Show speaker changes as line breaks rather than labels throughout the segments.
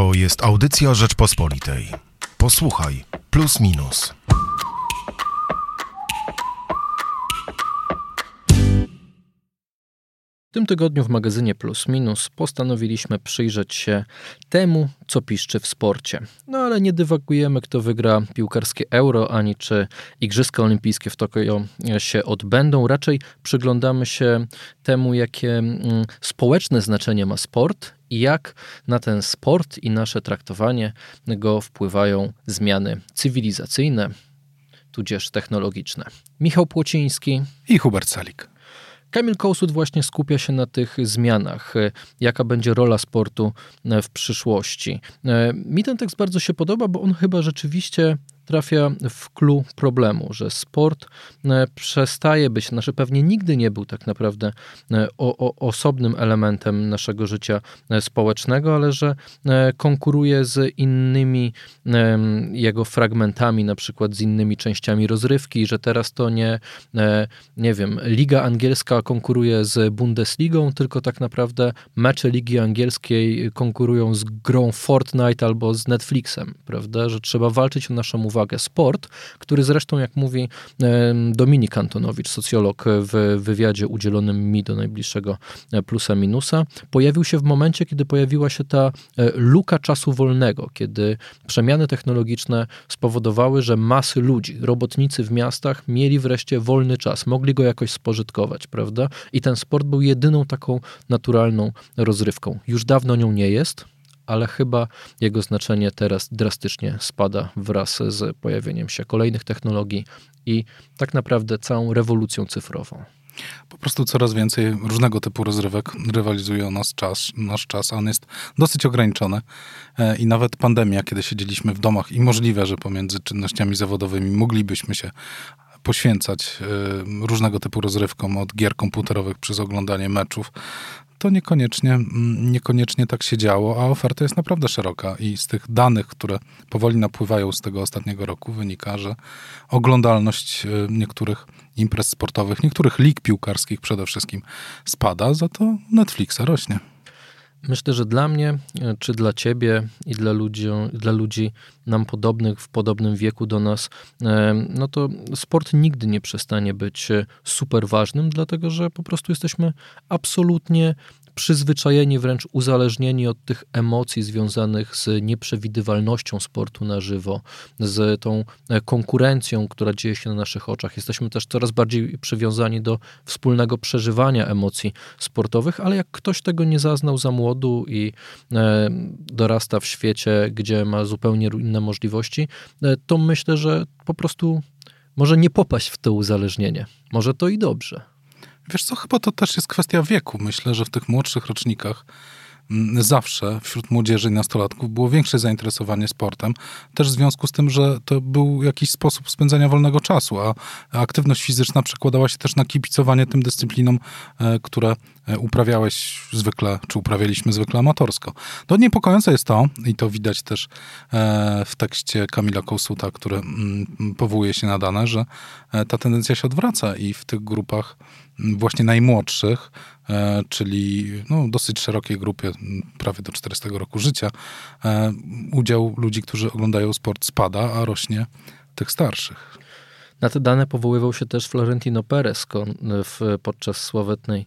To jest audycja Rzeczpospolitej. Posłuchaj, plus minus.
W tym tygodniu w magazynie Plus Minus postanowiliśmy przyjrzeć się temu, co piszczy w sporcie. No ale nie dywagujemy, kto wygra piłkarskie euro, ani czy Igrzyska Olimpijskie w Tokio się odbędą. Raczej przyglądamy się temu, jakie mm, społeczne znaczenie ma sport i jak na ten sport i nasze traktowanie go wpływają zmiany cywilizacyjne, tudzież technologiczne. Michał Płociński
i Hubert Salik.
Kamil Kołsut właśnie skupia się na tych zmianach, e, jaka będzie rola sportu e, w przyszłości. E, mi ten tekst bardzo się podoba, bo on chyba rzeczywiście trafia w clue problemu, że sport e, przestaje być, znaczy pewnie nigdy nie był tak naprawdę e, o, o, osobnym elementem naszego życia e, społecznego, ale że konkuruje z innymi jego fragmentami, na przykład z innymi częściami rozrywki, że teraz to nie, nie wiem, Liga Angielska konkuruje z Bundesligą, tylko tak naprawdę mecze Ligi Angielskiej konkurują z grą Fortnite albo z Netflixem, prawda, że trzeba walczyć o naszą uwagę uwagę sport, który zresztą, jak mówi Dominik Antonowicz, socjolog w wywiadzie udzielonym mi do najbliższego e, plusa minusa, pojawił się w momencie, kiedy pojawiła się ta e, luka czasu wolnego, kiedy przemiany technologiczne spowodowały, że masy ludzi, robotnicy w miastach mieli wreszcie wolny czas, mogli go jakoś spożytkować, prawda? I ten sport był jedyną taką naturalną rozrywką. Już dawno nią nie jest, ale chyba jego znaczenie teraz drastycznie spada wraz z pojawieniem się kolejnych technologii i tak naprawdę całą rewolucją cyfrową.
Po prostu coraz więcej różnego typu rozrywek rywalizuje o nas czas, nasz czas, a on jest dosyć ograniczony. E, I nawet pandemia, kiedy siedzieliśmy w domach i możliwe, że pomiędzy czynnościami zawodowymi moglibyśmy się poświęcać e, różnego typu rozrywkom, od gier komputerowych przez oglądanie meczów, to niekoniecznie, mm, niekoniecznie tak się działo, a oferta jest naprawdę szeroka i z tych danych, które powoli napływają z tego ostatniego roku wynika, że oglądalność e, niektórych imprez sportowych, niektórych lig piłkarskich przede wszystkim spada, za to Netflixa rośnie.
Myślę, że dla mnie, e, czy dla ciebie i dla ludzi, dla ludzi nam podobnych, w podobnym wieku do nas, e, no to sport nigdy nie przestanie być super ważnym, dlatego że po prostu jesteśmy absolutnie przyzwyczajeni, wręcz uzależnieni od tych emocji związanych z nieprzewidywalnością sportu na żywo, z tą e, konkurencją, która dzieje się na naszych oczach. Jesteśmy też coraz bardziej przywiązani do wspólnego przeżywania emocji sportowych, ale jak ktoś tego nie zaznał za młodu i e, dorasta w świecie, gdzie ma zupełnie inne możliwości, e, to myślę, że po prostu może nie popaść w to uzależnienie. Może to i dobrze.
Wiesz co, chyba to też jest kwestia wieku. Myślę, że w tych młodszych rocznikach zawsze wśród młodzieży i nastolatków było większe zainteresowanie sportem, też w związku z tym, że to był jakiś sposób spędzania wolnego czasu, a aktywność fizyczna przekładała się też na kipicowanie tym dyscyplinom, e, które e, uprawiałeś zwykle, czy uprawialiśmy zwykle amatorsko. To niepokojące jest to, i to widać też e, w tekście Kamila Kołsuta, który powołuje się na dane, że ta tendencja się odwraca i w tych grupach właśnie najmłodszych, czyli no, dosyć szerokiej grupie, prawie do 40 roku życia, e, udział ludzi, którzy oglądają sport spada, a rośnie tych starszych.
Na te dane powoływał się też Florentino Perez podczas sławetnej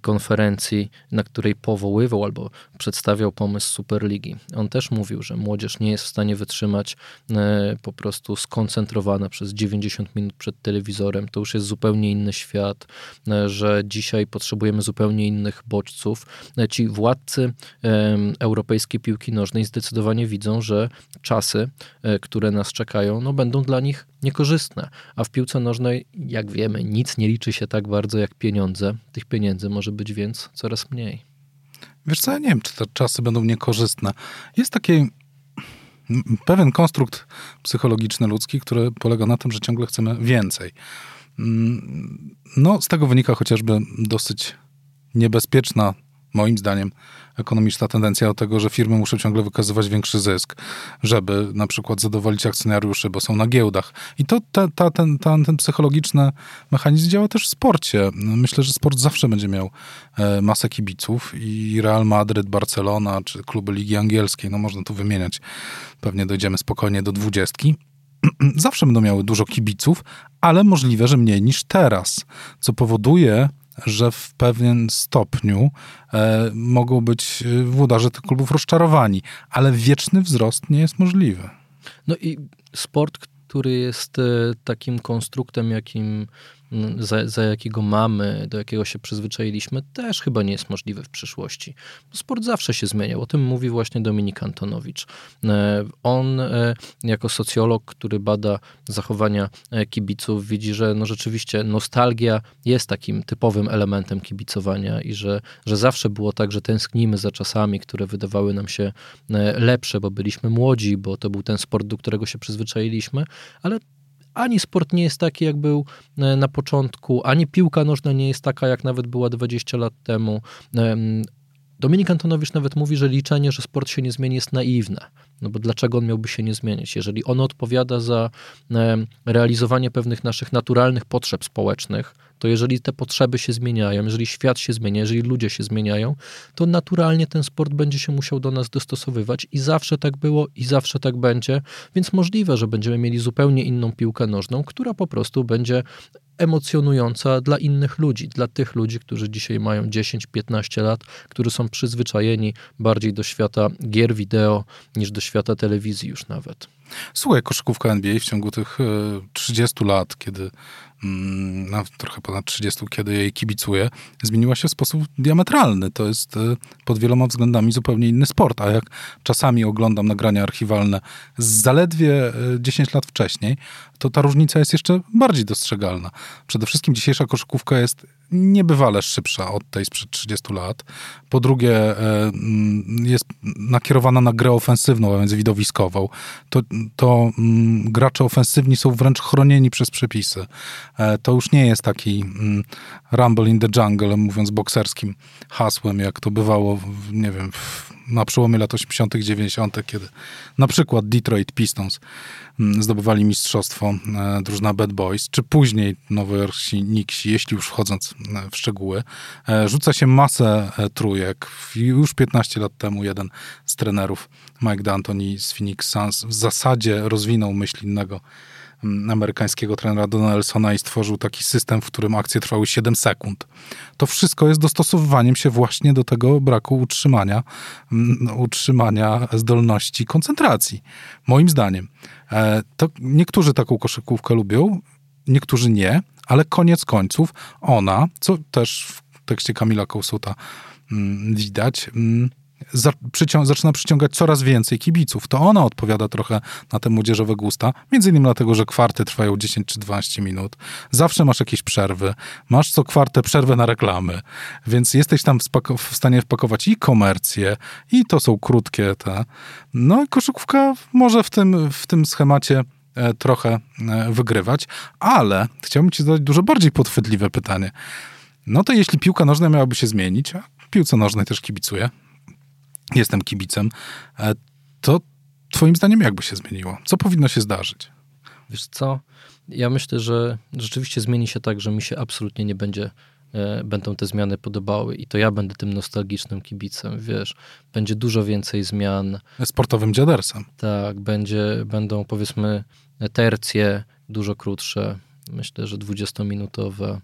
konferencji, na której powoływał albo przedstawiał pomysł Superligi. On też mówił, że młodzież nie jest w stanie wytrzymać e, po prostu skoncentrowana przez 90 minut przed telewizorem. To już jest zupełnie inny świat, e, że dzisiaj potrzebujemy zupełnie innych bodźców. E, ci władcy europejskiej piłki nożnej zdecydowanie widzą, że czasy, które nas czekają, no będą dla nich niekorzystne. A w piłce nożnej, jak wiemy, nic nie liczy się tak bardzo jak pieniądze. Tych pieniędzy może być więc coraz mniej.
Wiesz co, ja nie wiem, czy te czasy będą niekorzystne. Jest taki pewien konstrukt psychologiczny ludzki, który polega na tym, że ciągle chcemy więcej. Mm, no, z tego wynika chociażby dosyć niebezpieczna, moim zdaniem, ekonomiczna tendencja do tego, że firmy muszą ciągle wykazywać większy zysk, żeby na przykład zadowolić akcjonariuszy, bo są na giełdach. I to ta, ta, ten, ta, ten psychologiczny mechanizm działa też w sporcie. Myślę, że sport zawsze będzie miał e, masę kibiców i Real Madryt, Barcelona, czy kluby Ligi Angielskiej, no można tu wymieniać, pewnie dojdziemy spokojnie do dwudziestki, zawsze będą miały dużo kibiców, ale możliwe, że mniej niż teraz, co powoduje, że w pewien stopniu e, mogą być e, włodarze tych klubów rozczarowani, ale wieczny wzrost nie jest możliwy.
No i sport, który jest e, takim konstruktem, jakim za, za, jakiego mamy, do jakiego się przyzwyczailiśmy, też chyba nie jest możliwe w przyszłości. Sport zawsze się zmieniał. O tym mówi właśnie Dominik Antonowicz. E, on, e, jako socjolog, który bada zachowania e, kibiców, widzi, że no rzeczywiście nostalgia jest takim typowym elementem kibicowania i że, że zawsze było tak, że tęsknimy za czasami, które wydawały nam się lepsze, bo byliśmy młodzi, bo to był ten sport, do którego się przyzwyczailiśmy, ale ani sport nie jest taki, jak był e, na początku, ani piłka nożna nie jest taka, jak nawet była 20 lat temu. Dominik Antonowicz nawet mówi, że liczenie, że sport się nie zmieni jest naiwne. No bo dlaczego on miałby się nie zmienić? Jeżeli on odpowiada za realizowanie pewnych naszych naturalnych potrzeb społecznych, to jeżeli te potrzeby się zmieniają, jeżeli świat się zmienia, jeżeli ludzie się zmieniają, to naturalnie ten sport będzie się musiał do nas dostosowywać i zawsze tak było i zawsze tak będzie, więc możliwe, że będziemy mieli zupełnie inną piłkę nożną, która po prostu będzie emocjonująca dla innych ludzi, dla tych ludzi, którzy dzisiaj mają 10-15 lat, którzy są przyzwyczajeni bardziej do świata gier wideo niż do świata telewizji już nawet.
Słuchaj, koszykówka NBA w ciągu tych 30 e, lat, kiedy Na trochę ponad 30, kiedy jej kibicuję, zmieniła się w sposób diametralny. To jest e, pod wieloma względami zupełnie inny sport, a jak czasami oglądam nagrania archiwalne z zaledwie 10 e, lat wcześniej, to ta różnica jest jeszcze bardziej dostrzegalna. Przede wszystkim dzisiejsza koszykówka jest niebywale szybsza od tej sprzed 30 lat. Po drugie, e, mm, jest nakierowana na grę ofensywną, a więc widowiskową. To, to mm, gracze ofensywni są wręcz chronieni przez przepisy. E, to już nie jest taki mm, rumble in the jungle, mówiąc bokserskim hasłem, jak to bywało, w, nie wiem, w, na przełomie lat 80., 90., kiedy na przykład Detroit Pistons mm, zdobywali mistrzostwo e, drużyna Bad Boys, czy później nowojorsi Knicksi, jeśli już wchodząc e, w szczegóły, rzuca się masę trójek. Już 15 lat temu jeden z trenerów, Mike D'Antoni z Phoenix Suns, w zasadzie rozwinął myśl innego amerykańskiego trenera Donaldsona i stworzył taki system, w którym akcje trwały 7 sekund. To wszystko jest dostosowywaniem się właśnie do tego braku utrzymania, mm, utrzymania zdolności koncentracji. Moim zdaniem. E, to niektórzy taką koszykówkę lubią, niektórzy nie, ale koniec końców ona, co też w tekście Kamila Kołsuta mm, widać, za, przycią zaczyna przyciągać coraz więcej kibiców. To ona odpowiada trochę na te młodzieżowe gusta, między innymi dlatego, że kwarty trwają 10 czy 12 minut. Zawsze masz jakieś przerwy. Masz co kwartę przerwę na reklamy, więc jesteś tam w, stanie wpakować i komercję, i to są krótkie te. No i koszykówka może w tym, w tym schemacie e, trochę e, wygrywać, ale chciałbym ci zadać dużo bardziej podchwytliwe pytanie. No to jeśli piłka nożna miałaby się zmienić, a piłce nożnej też kibicuję, jestem kibicem, e, to twoim zdaniem jakby się zmieniło? Co powinno się zdarzyć?
Wiesz co, ja myślę, że rzeczywiście zmieni się tak, że mi się absolutnie nie będzie e, będą te zmiany podobały i to ja będę tym nostalgicznym kibicem, wiesz, będzie dużo więcej zmian.
Sportowym dziadersem.
Tak, będzie, będą powiedzmy tercje dużo krótsze, myślę, że 20-minutowe,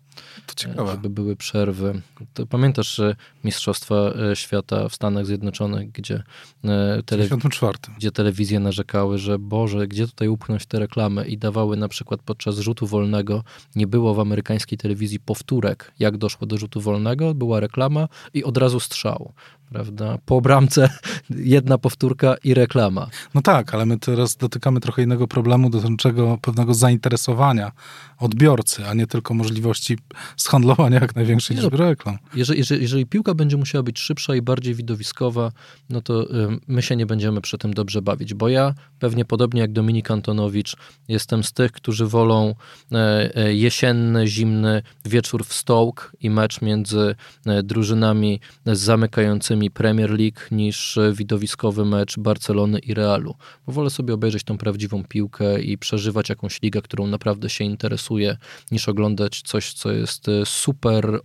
to
żeby były przerwy. To pamiętasz Mistrzostwa e, Świata w Stanach Zjednoczonych, gdzie,
e, telewiz-
gdzie telewizje narzekały, że Boże, gdzie tutaj upchnąć te reklamy i dawały na przykład podczas rzutu wolnego, nie było w amerykańskiej telewizji powtórek, jak doszło do rzutu wolnego, była reklama i od razu strzał prawda? Po bramce jedna powtórka i reklama.
No tak, ale my teraz dotykamy trochę innego problemu dotyczącego pewnego zainteresowania odbiorcy, a nie tylko możliwości zhandlowania jak największej
Nie
liczby reklam.
Jeżeli, jeżeli, jeżeli piłka będzie musiała być szybsza i bardziej widowiskowa, no to my się nie będziemy przy tym dobrze bawić, bo ja pewnie podobnie jak Dominik Antonowicz jestem z tych, którzy wolą e, e, jesienny, zimny wieczór w Stoke i mecz między e, drużynami zamykającymi Premier League niż widowiskowy mecz Barcelony i Realu. Bo wolę sobie obejrzeć tą prawdziwą piłkę i przeżywać jakąś ligę, którą naprawdę się interesuje, niż oglądać coś, co jest e, super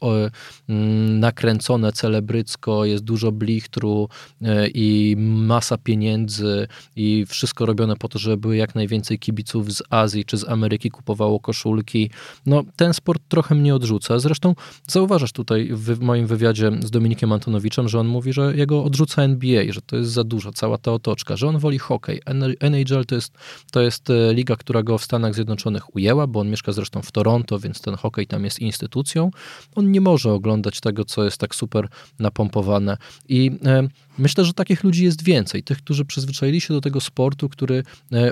mm, nakręcone celebrycko, jest dużo blichtru e, i masa pieniędzy i wszystko robione po to, żeby jak najwięcej kibiców z Azji czy z Ameryki kupowało koszulki. No, ten sport trochę mnie odrzuca. Zresztą zauważasz tutaj w moim wywiadzie z Dominikiem Antonowiczem, że on mówi, że jego odrzuca NBA, że to jest za dużo, cała ta otoczka, że on woli hokej. NHL to jest, to jest e, liga, która go w Stanach Zjednoczonych ujęła, bo on mieszka zresztą w Toronto, więc ten hokej tam jest instytucją. On nie może oglądać tego, co jest tak super napompowane. I e, myślę, że takich ludzi jest więcej. Tych, którzy przyzwyczaili się do tego sportu, który e,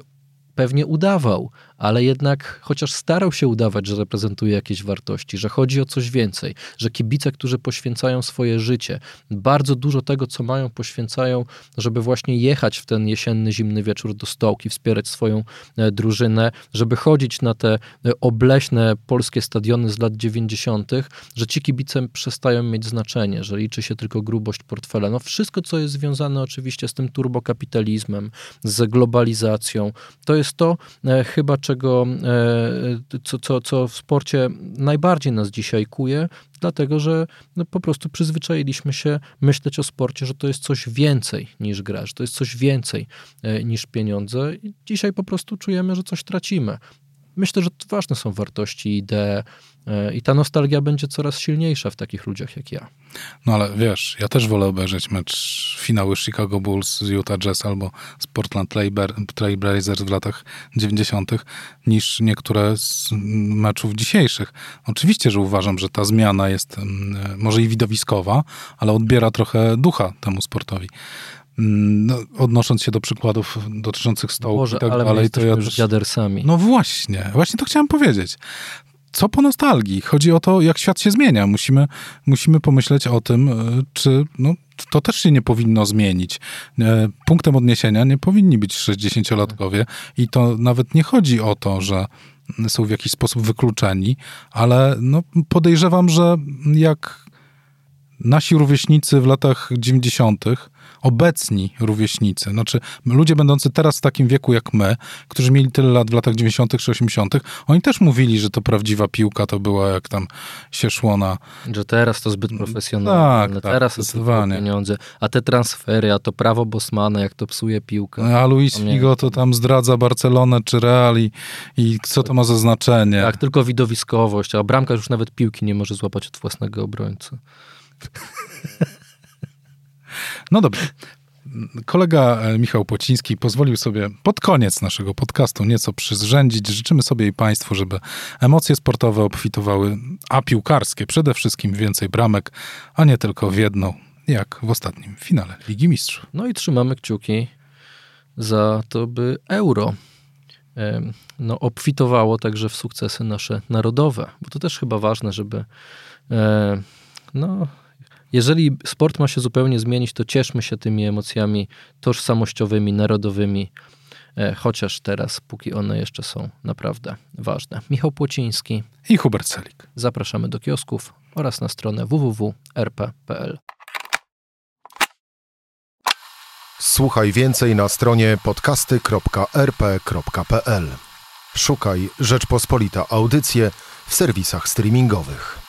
pewnie udawał, ale jednak chociaż starał się udawać, że reprezentuje jakieś wartości, że chodzi o coś więcej, że kibice, którzy poświęcają swoje życie, bardzo dużo tego, co mają, poświęcają, żeby właśnie jechać w ten jesienny, zimny wieczór do stołki, wspierać swoją e, drużynę, żeby chodzić na te e, obleśne polskie stadiony z lat 90., że ci kibice przestają mieć znaczenie, że liczy się tylko grubość portfela. No wszystko, co jest związane oczywiście z tym turbokapitalizmem, z globalizacją, to jest to e, chyba, czego, e, co, co, co w sporcie najbardziej nas dzisiaj kuje, dlatego że no, po prostu przyzwyczailiśmy się myśleć o sporcie, że to jest coś więcej niż gra, że to jest coś więcej e, niż pieniądze. I dzisiaj po prostu czujemy, że coś tracimy. Myślę, że ważne są wartości, idee i ta nostalgia będzie coraz silniejsza w takich ludziach jak ja.
No ale wiesz, ja też wolę obejrzeć mecz finały Chicago Bulls z Utah Jazz albo z Portland Trail Blazers w latach 90. niż niektóre z meczów dzisiejszych. Oczywiście, że uważam, że ta zmiana jest mm, może i widowiskowa, ale odbiera trochę ducha temu sportowi. Mm, no, odnosząc się do przykładów dotyczących stołu
Boże,
i tak
ale
dalej,
to ja dziadersami.
No właśnie, właśnie to chciałem powiedzieć. Co po nostalgii? Chodzi o to, jak świat się zmienia. Musimy, musimy pomyśleć o tym, e, czy no, to też się nie powinno zmienić. E, punktem odniesienia nie powinni być 60-latkowie i to nawet nie chodzi o to, że są w jakiś sposób wykluczeni, ale no, podejrzewam, że jak nasi rówieśnicy w latach 90 obecni rówieśnicy, znaczy ludzie będący teraz w takim wieku jak my, którzy mieli tyle lat w latach 90. czy 80., oni też mówili, że to prawdziwa piłka to była jak tam się szło na.
Że teraz to zbyt profesjonalne,
tak, tak,
teraz to tylko pieniądze, a te transfery, a to prawo Bosmana, jak to psuje piłkę.
A Luis Figo to tam zdradza Barcelonę czy Real i, i co to ma za znaczenie.
Tak, tylko widowiskowość, a bramka już nawet piłki nie może złapać od własnego obrońcy.
No dobrze. Kolega e, Michał Pociński pozwolił sobie pod koniec naszego podcastu nieco przyzrzędzić. Życzymy sobie i Państwu, żeby emocje sportowe obfitowały, a piłkarskie przede wszystkim więcej bramek, a nie tylko w jedną, jak w ostatnim finale Ligi Mistrzów.
No i trzymamy kciuki za to, by euro no, obfitowało także w sukcesy nasze narodowe, bo to też chyba ważne, żeby no, jeżeli sport ma się zupełnie zmienić, to cieszmy się tymi emocjami tożsamościowymi, narodowymi, e, chociaż teraz, póki one jeszcze są naprawdę ważne. Michał Płociński
i Hubert Celik.
Zapraszamy do kiosków oraz na stronę www.rp.pl.
Słuchaj więcej na stronie podcasty.rp.pl. Szukaj Rzeczpospolita Audycje w serwisach streamingowych.